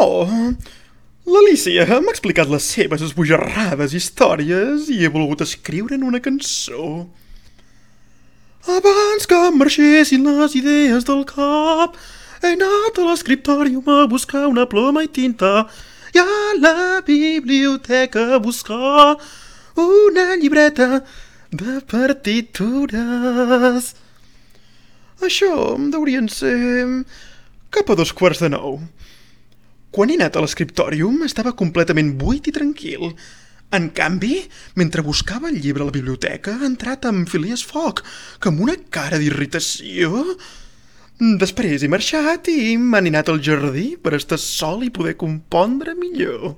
Oh, l'Alicia m'ha explicat les seves esbojarrades històries i he volgut escriure'n una cançó. Abans que em marxessin les idees del cap, he anat a l'escriptòrium a buscar una ploma i tinta i a la biblioteca a buscar una llibreta de partitures. Això deurien ser cap a dos quarts de nou. Quan he anat a l'escriptòrium estava completament buit i tranquil. En canvi, mentre buscava el llibre a la biblioteca, ha entrat amb Filias Foc, que amb una cara d'irritació... Després he marxat i m'han anat al jardí per estar sol i poder compondre millor.